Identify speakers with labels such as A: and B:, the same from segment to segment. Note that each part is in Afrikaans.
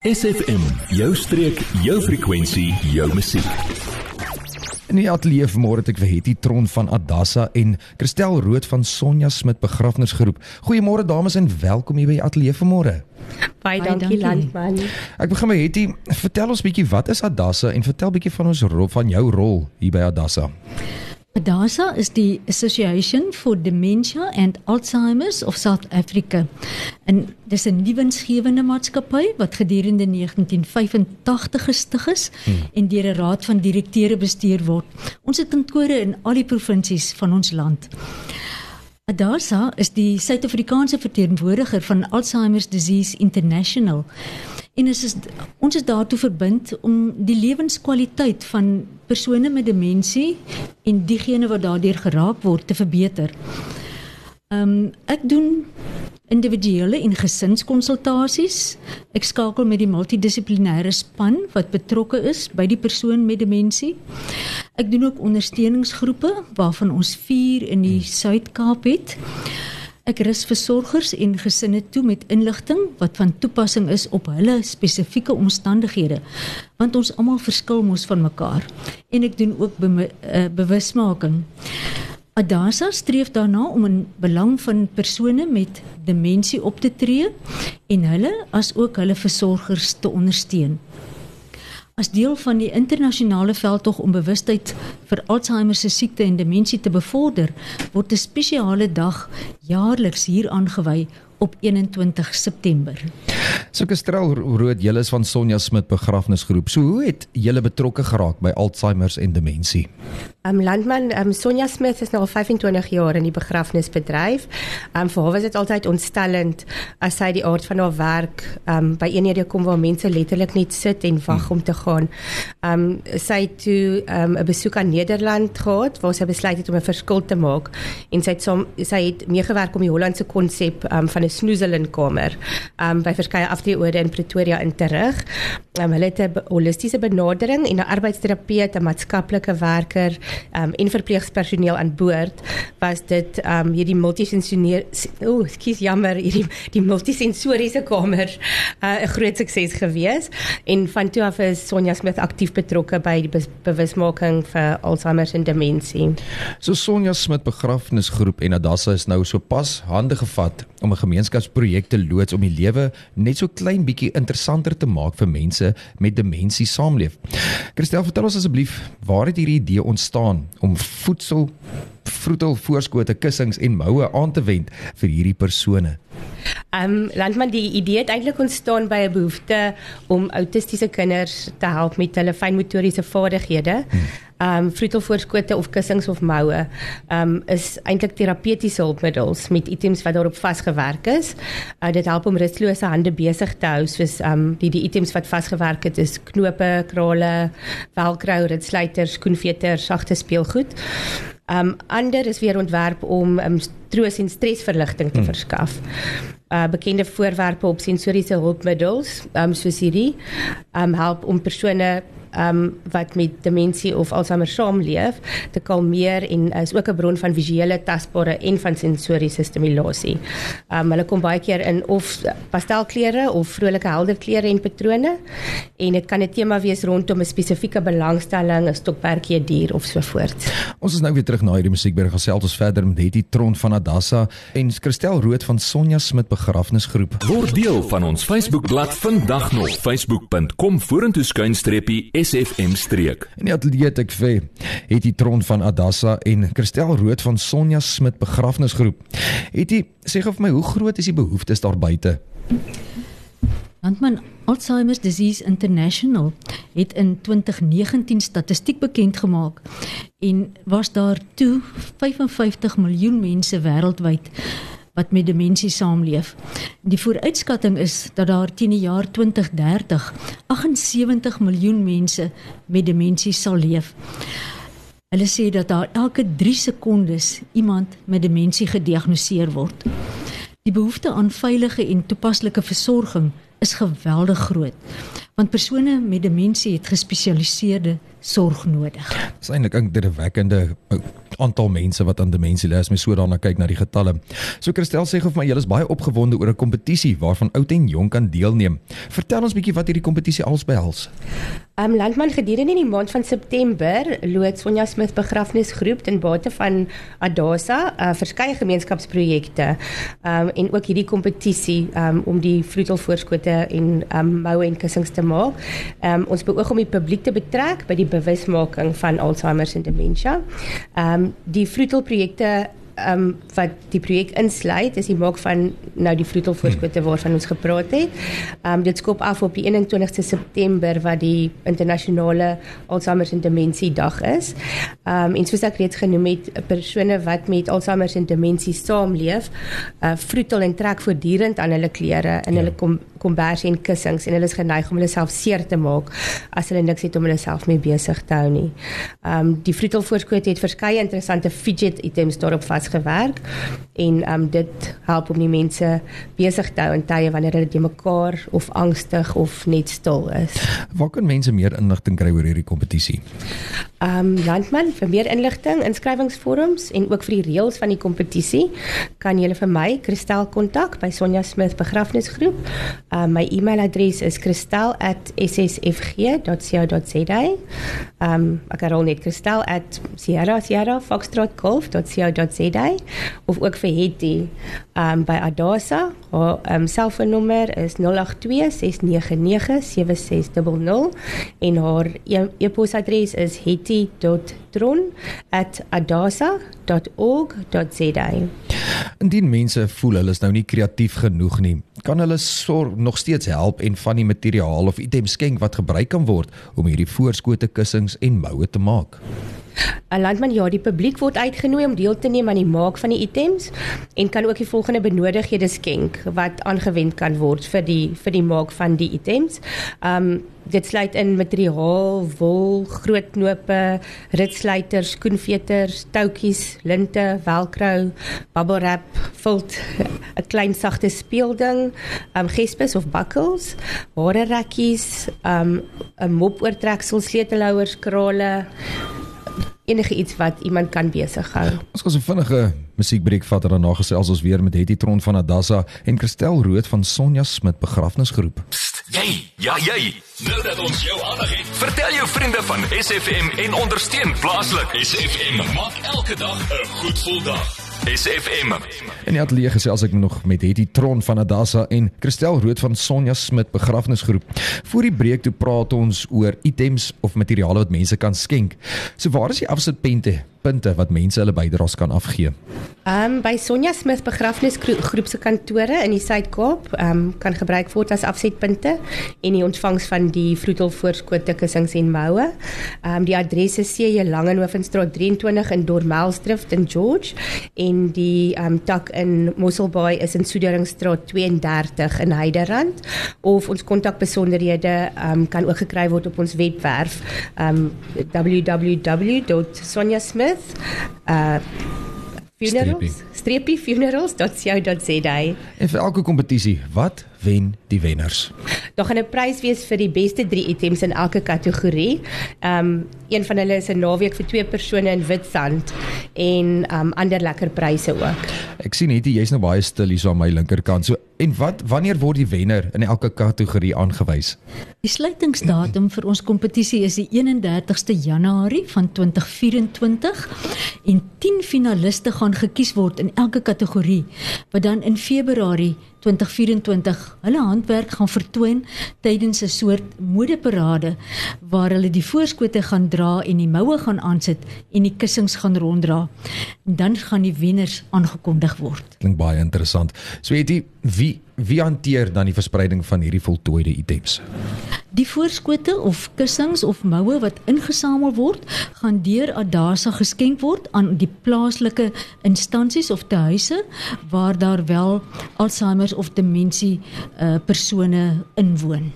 A: SFM, jou streek, jou frekwensie, jou musiek.
B: In die ateljee vanmôre het ek vir Hetty Tron van Adassa en Christel Rood van Sonja Smit begrafnisgroep. Goeiemôre dames en welkom hier by die ateljee vanmôre.
C: Baie dankie Landman.
B: Ek begin by Hetty. Vertel ons bietjie wat is Adassa en vertel bietjie van ons rol van jou rol hier by Adassa.
D: ADASA is die Association for Dementia and Alzheimer's of South Africa. En dis 'n nuwensgewende maatskappy wat gedurende 1985 gestig is hmm. en deur 'n raad van direkteure bestuur word. Ons het kantore in al die provinsies van ons land. ADASA is die Suid-Afrikaanse verteenwoordiger van Alzheimer's Disease International. En is, is ons is daartoe verbind om die lewenskwaliteit van persone met demensie en diegene wat daardeur geraak word te verbeter. Ehm um, ek doen individuele en gesinskonsultasies. Ek skakel met die multidissiplinêre span wat betrokke is by die persoon met demensie. Ek doen ook ondersteuningsgroepe waarvan ons 4 in die Suid-Kaap het. Ek rus versorgers en gesinne toe met inligting wat van toepassing is op hulle spesifieke omstandighede want ons almal verskil mos van mekaar en ek doen ook be uh, bewusmaking. Adasa streef daarna om in belang van persone met demensie op te tree en hulle as ook hulle versorgers te ondersteun. As deel van die internasionale veldtog om bewustheid vir Alzheimer se siekte en demensie te bevorder, word 'n spesiale dag jaarliks hier aangewy op 21 September.
B: So Kestrel Rood, julle is van Sonja Smit begrafnisgroep. So hoe het julle betrokke geraak by Alzheimer en demensie?
C: Um landman um Sonja Smith is nou al 25 jaar in die begrafnisbedryf. Um vir haar was dit altyd ontstellend as sy die aard van haar werk um by eenhede kom waar mense letterlik net sit en wag hmm. om te gaan. Um sy het toe um 'n besoek aan Nederland gehad waar sy besluit het om 'n verskil te maak en sy het som, sy het meegewerk om die Hollandse konsep um van 'n snoezelinkamer um by verskeie afdeelorde in Pretoria in te rig. Um hulle het 'n holistiese benadering en 'n arbeidsterapeut, 'n maatskaplike werker um, en verpleegpersoneel aan boord was dit um hierdie multisensoriese o, oh, skus jammer, hierdie die multisensoriese kamer uh, 'n uh, groot sukses gewees en van toe af is Sonja Smith aktief betrokke by die bewusmaking vir Alzheimer en demensie.
B: So Sonja Smith begrafnisgroep en Adassa is nou so pas hande gevat om 'n gemeenskapsprojek te loods om die lewe net so klein bietjie interessanter te maak vir mense met demensie saamleef. Christel, vertel ons asseblief, waar het hierdie idee ontstaan? staan om voedsel vroetel voorskote kussings en moue aan te wend vir hierdie persone.
C: Ehm um, landman die idee het eintlik ontstaan by 'n behoefte om autistiese kinders te help met hulle fynmotoriese vaardighede. Ehm um, vroetel voorskote of kussings of moue ehm um, is eintlik terapeutiese hulpmiddels met items wat daarop vasgewerk is. Uh, dit help om rustelose hande besig te hou soos ehm um, die die items wat vasgewerk het is knope, krale, velcro, ritsluiters, skoenveters, sagte speelgoed. Um ander is weer ontwerp om um troos en stresverligting te hmm. verskaf. Uh bekende voorwerpe op sensoriese hulpmiddels, um soos hierdie, um help om persone um wat met demensie of Alzheimer saamleef te kalmeer en is ook 'n bron van visuele, tasbare en van sensoriese stimulasie. Um hulle kom baie keer in of pastelkleure of vrolike helder kleure en patrone en dit kan 'n tema wees rondom 'n spesifieke belangstelling, 'n stokperdjie dier of so voort.
B: Ons is nou weer terug na hierdie musiekberg gesels ons verder met Hetty Tron van Adassa en Christel Rood van Sonja Smit begrafnisgroep.
A: Word deel van ons Facebookblad vandag nog facebook.com vorentoe skuinstreepie SFM streek.
B: En die atleet ek vir het die tron van Adassa en Christel Rood van Sonja Smit begrafnisgroep. Het jy sê gou vir my hoe groot is die behoeftes daar buite?
D: Landman Alzheimer's Disease International het in 2019 statistiek bekend gemaak en was daar toe 55 miljoen mense wêreldwyd wat met demensie saamleef. Die vooruitskatting is dat daar teen die jaar 2030 78 miljoen mense met demensie sal leef. Hulle sê dat daar elke 3 sekondes iemand met demensie gediagnoseer word. Die behoefte aan veilige en toepaslike versorging is geweldig groot want persone met demensie het gespesialiseerde sorg nodig.
B: Dit is eintlik 'n indrukwekkende aantal mense wat aan demensie ly as mens so daarna kyk na die getalle. So Christel sê of my julle is baie opgewonde oor 'n kompetisie waarvan oud en jonk kan deelneem. Vertel ons bietjie wat hierdie kompetisie alles behels.
C: Um landman gedurende die maand van September lood Sonja Smith begrafnisgroep ten bate van Adasa uh, verskeie gemeenskapsprojekte um en ook hierdie kompetisie um om die vloetelvoorskote en um moue en kussings te maak. Um ons beoog om die publiek te betrek by die bewusmaking van Alzheimer en demensie. Um die vloetelprojekte ehm um, wat die projek insluit is die maak van nou die vloetelvoorskote waarvan ons gepraat het. Ehm um, dit skop af op die 21ste September wat die internasionale Alzheimer en demensie dag is. Ehm um, en soos ek reeds genoem het, persone wat met Alzheimer en demensie saamleef, uh vloetel en trek voortdurend aan hulle klere en ja. hulle kom kombers en kussings en hulle is geneig om hulle self seer te maak as hulle niks het om hulle self mee besig te hou nie. Ehm um, die vloetelvoorskote het verskeie interessante fidget items daarop vas gewerk en um dit help om die mense besig te hou in tye wanneer hulle te mekaar of angstig of net stil is.
B: Waar kan mense meer inligting kry oor hierdie kompetisie?
C: Um landman vir meer inligting, inskrywingsvorms en ook vir die reëls van die kompetisie kan jy vir my Kristel kontak by Sonja Smith Begrafnisgroep. Um my e-mailadres is kristel@ssfg.co.za. Um ek herhaal net kristel@sierra.sierra.foxtrot.golf.co.za Day of ook vir Hetty um by Adasa. Haar um selfoonnommer is 0826997600 en haar e- e-posadres is hetty.tron@adasa.org.za.
B: Indien mense voel hulle is nou nie kreatief genoeg nie, kan hulle sorg nog steeds help en van die materiaal of items skenk wat gebruik kan word om hierdie voorskote kussings en moue te maak.
C: 'n Landman ja, die publiek word uitgenooi om deel te neem aan die maak van die items en kan ook die volgende benodighede skenk wat aangewend kan word vir die vir die maak van die items. Um dit sluit in materiaal, wol, groot knope, ritsluiters, skoenveters, toutjies, linte, velcro, bubble wrap, vilt, 'n klein sagte speelding, um gespes of buckles, hare rekkies, um 'n mop oortreksel, sleutelhouers, krale enige iets wat iemand kan besig hou.
B: Ons gaan so vinnige musiekbreek vat en daarna gesels ons weer met Hetty Tron van Adassa en Christel Rood van Sonja Smit begrafnisgroep.
A: Jy, ja jy. Nou dat ons jou aandag het, vertel jou vriende van SFM en ondersteun plaaslik. SFM maak elke dag 'n goed gevoel dag. SFM.
B: Ja, die gesels ek nog met Hetty Tron van Adassa en Christel Rood van Sonja Smit begrafnisgroep. Voor die breek toe praat ons oor items of materiale wat mense kan skenk. So waar is die afsitpunte punte wat mense hulle bydraes kan afgee?
C: Ehm um, by Sonja Smith begrafnisgroep se kantore in die Suid-Kaap, ehm um, kan gebruik word as afsetpunte en die ontvangs van die vroetelvoorskote kussings en moue. Ehm um, die adres is CJ Langehovenstraat 23 in Dormelstrift in George en die ehm um, tak in Mosselbaai is in Soederingstraat 32 in Heiderand of ons kontakbesonderhede ehm um, kan ook gekry word op ons webwerf ehm um, www.sonjasmith with uh funerals streepie. Funerals.co.za
B: en vir elke kompetisie wat wen die wenners?
C: Daar gaan 'n prys wees vir die beste 3 items in elke kategorie. Um een van hulle is 'n naweek vir twee persone in Witstrand en um ander lekker pryse ook
B: ek sien net jy's nou baie stil hier so aan my linkerkant so en wat wanneer word die wenner in elke kategorie aangewys
D: Die sluitingsdatum vir ons kompetisie is die 31ste Januarie van 2024 en 10 finaliste gaan gekies word in elke kategorie wat dan in Februarie 2024 hulle handwerk gaan vertoon tydens 'n soort modeparade waar hulle die voorskote gaan dra en die moue gaan aansit en die kussings gaan ronddra. En dan gaan die wenners aangekondig word.
B: Klink baie interessant. So weet jy wie wie hanteer dan die verspreiding van hierdie voltooide items?
D: Die voorskote of kussings of moue wat ingesamel word, gaan deur Adasa geskenk word aan die plaaslike instansies of tehuise waar daar wel Alzheimer of demensie uh, persone inwoon.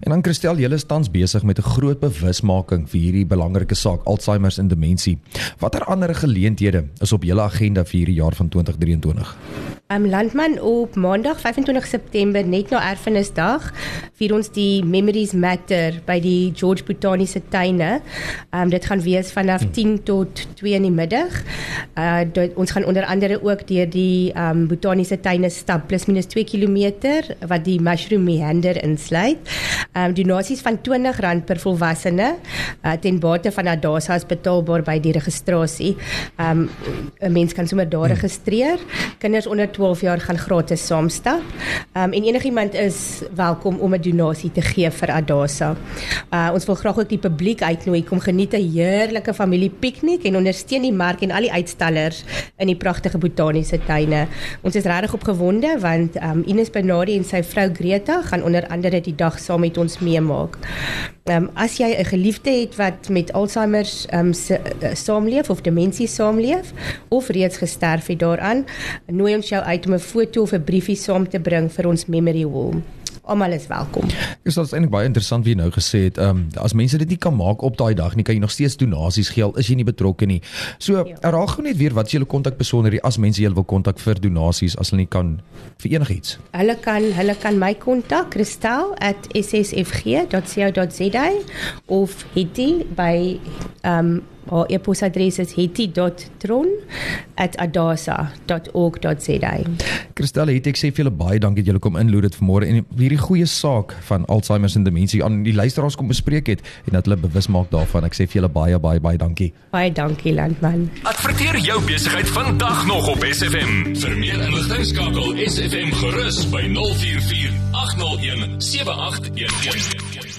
B: En dan Christel, julle is tans besig met 'n groot bewusmaking vir hierdie belangrike saak Alzheimer en demensie. Watter ander geleenthede is op julle agenda vir hierdie jaar van 2023?
C: Um, Landman op Maandag 25 September net na Erfenisdag vier ons die Memories Matter by die George Botaniese Tuine. Um, dit gaan wees vanaf 10 hmm. tot 2 in die middag. Uh, dit, ons gaan onder andere ook deur die um, Botaniese Tuine stap plus minus 2 km wat die Mushroom Meander insluit. Um, donasies van R20 per volwassene uh, ten bate van Adasa is betaalbaar by die registrasie. Um, 'n Mens kan sommer daar hmm. registreer. Kinders onder 12 jaar gaan gratis saamstap. Um, en enigiemand is welkom om 'n donasie te gee vir Adasa. Uh, ons wil graag ook die publiek uitnooi kom geniet 'n heerlike familie piknik en ondersteun die mark en al die uitstallers in die pragtige botaniese tuine. Ons is regtig opgewonde want um, Ines Benadi en sy vrou Greta gaan onder andere die dag saam met ons meemaak. Um, as jy 'n geliefde het wat met Alzheimer um, saamleef of demensie saamleef of reeds gesterf het daaraan, nooi ons jou uit om 'n foto of 'n briefie saam te bring vir ons memory wall almal is welkom.
B: Ek sê dit is eintlik baie interessant wie nou gesê het, ehm um, as mense dit nie kan maak op daai dag nie, kan jy nog steeds donasies gee, is jy nie betrokke nie. So, ja. raak gou net weer wat is julle kontakbesonderhede as mense julle wil kontak vir donasies as hulle nie kan vir enigiets.
C: Hulle kan hulle kan my kontak kristal@ssfg.co.za of hitie by ehm um, Haar e-posadres is hetty.tron@adasa.org.za.
B: Christelle, het ek sê vir julle baie dankie dat julle kom inloer dit vanmôre en hierdie goeie saak van Alzheimer en demensie aan die luisteraars kom bespreek het en dat hulle bewus maak daarvan. Ek sê vir julle baie baie baie dankie.
C: Baie dankie landman.
A: Adverteer jou besigheid vandag nog op SFM. Vir meer inligting skakel SFM gerus by 044 801 7811.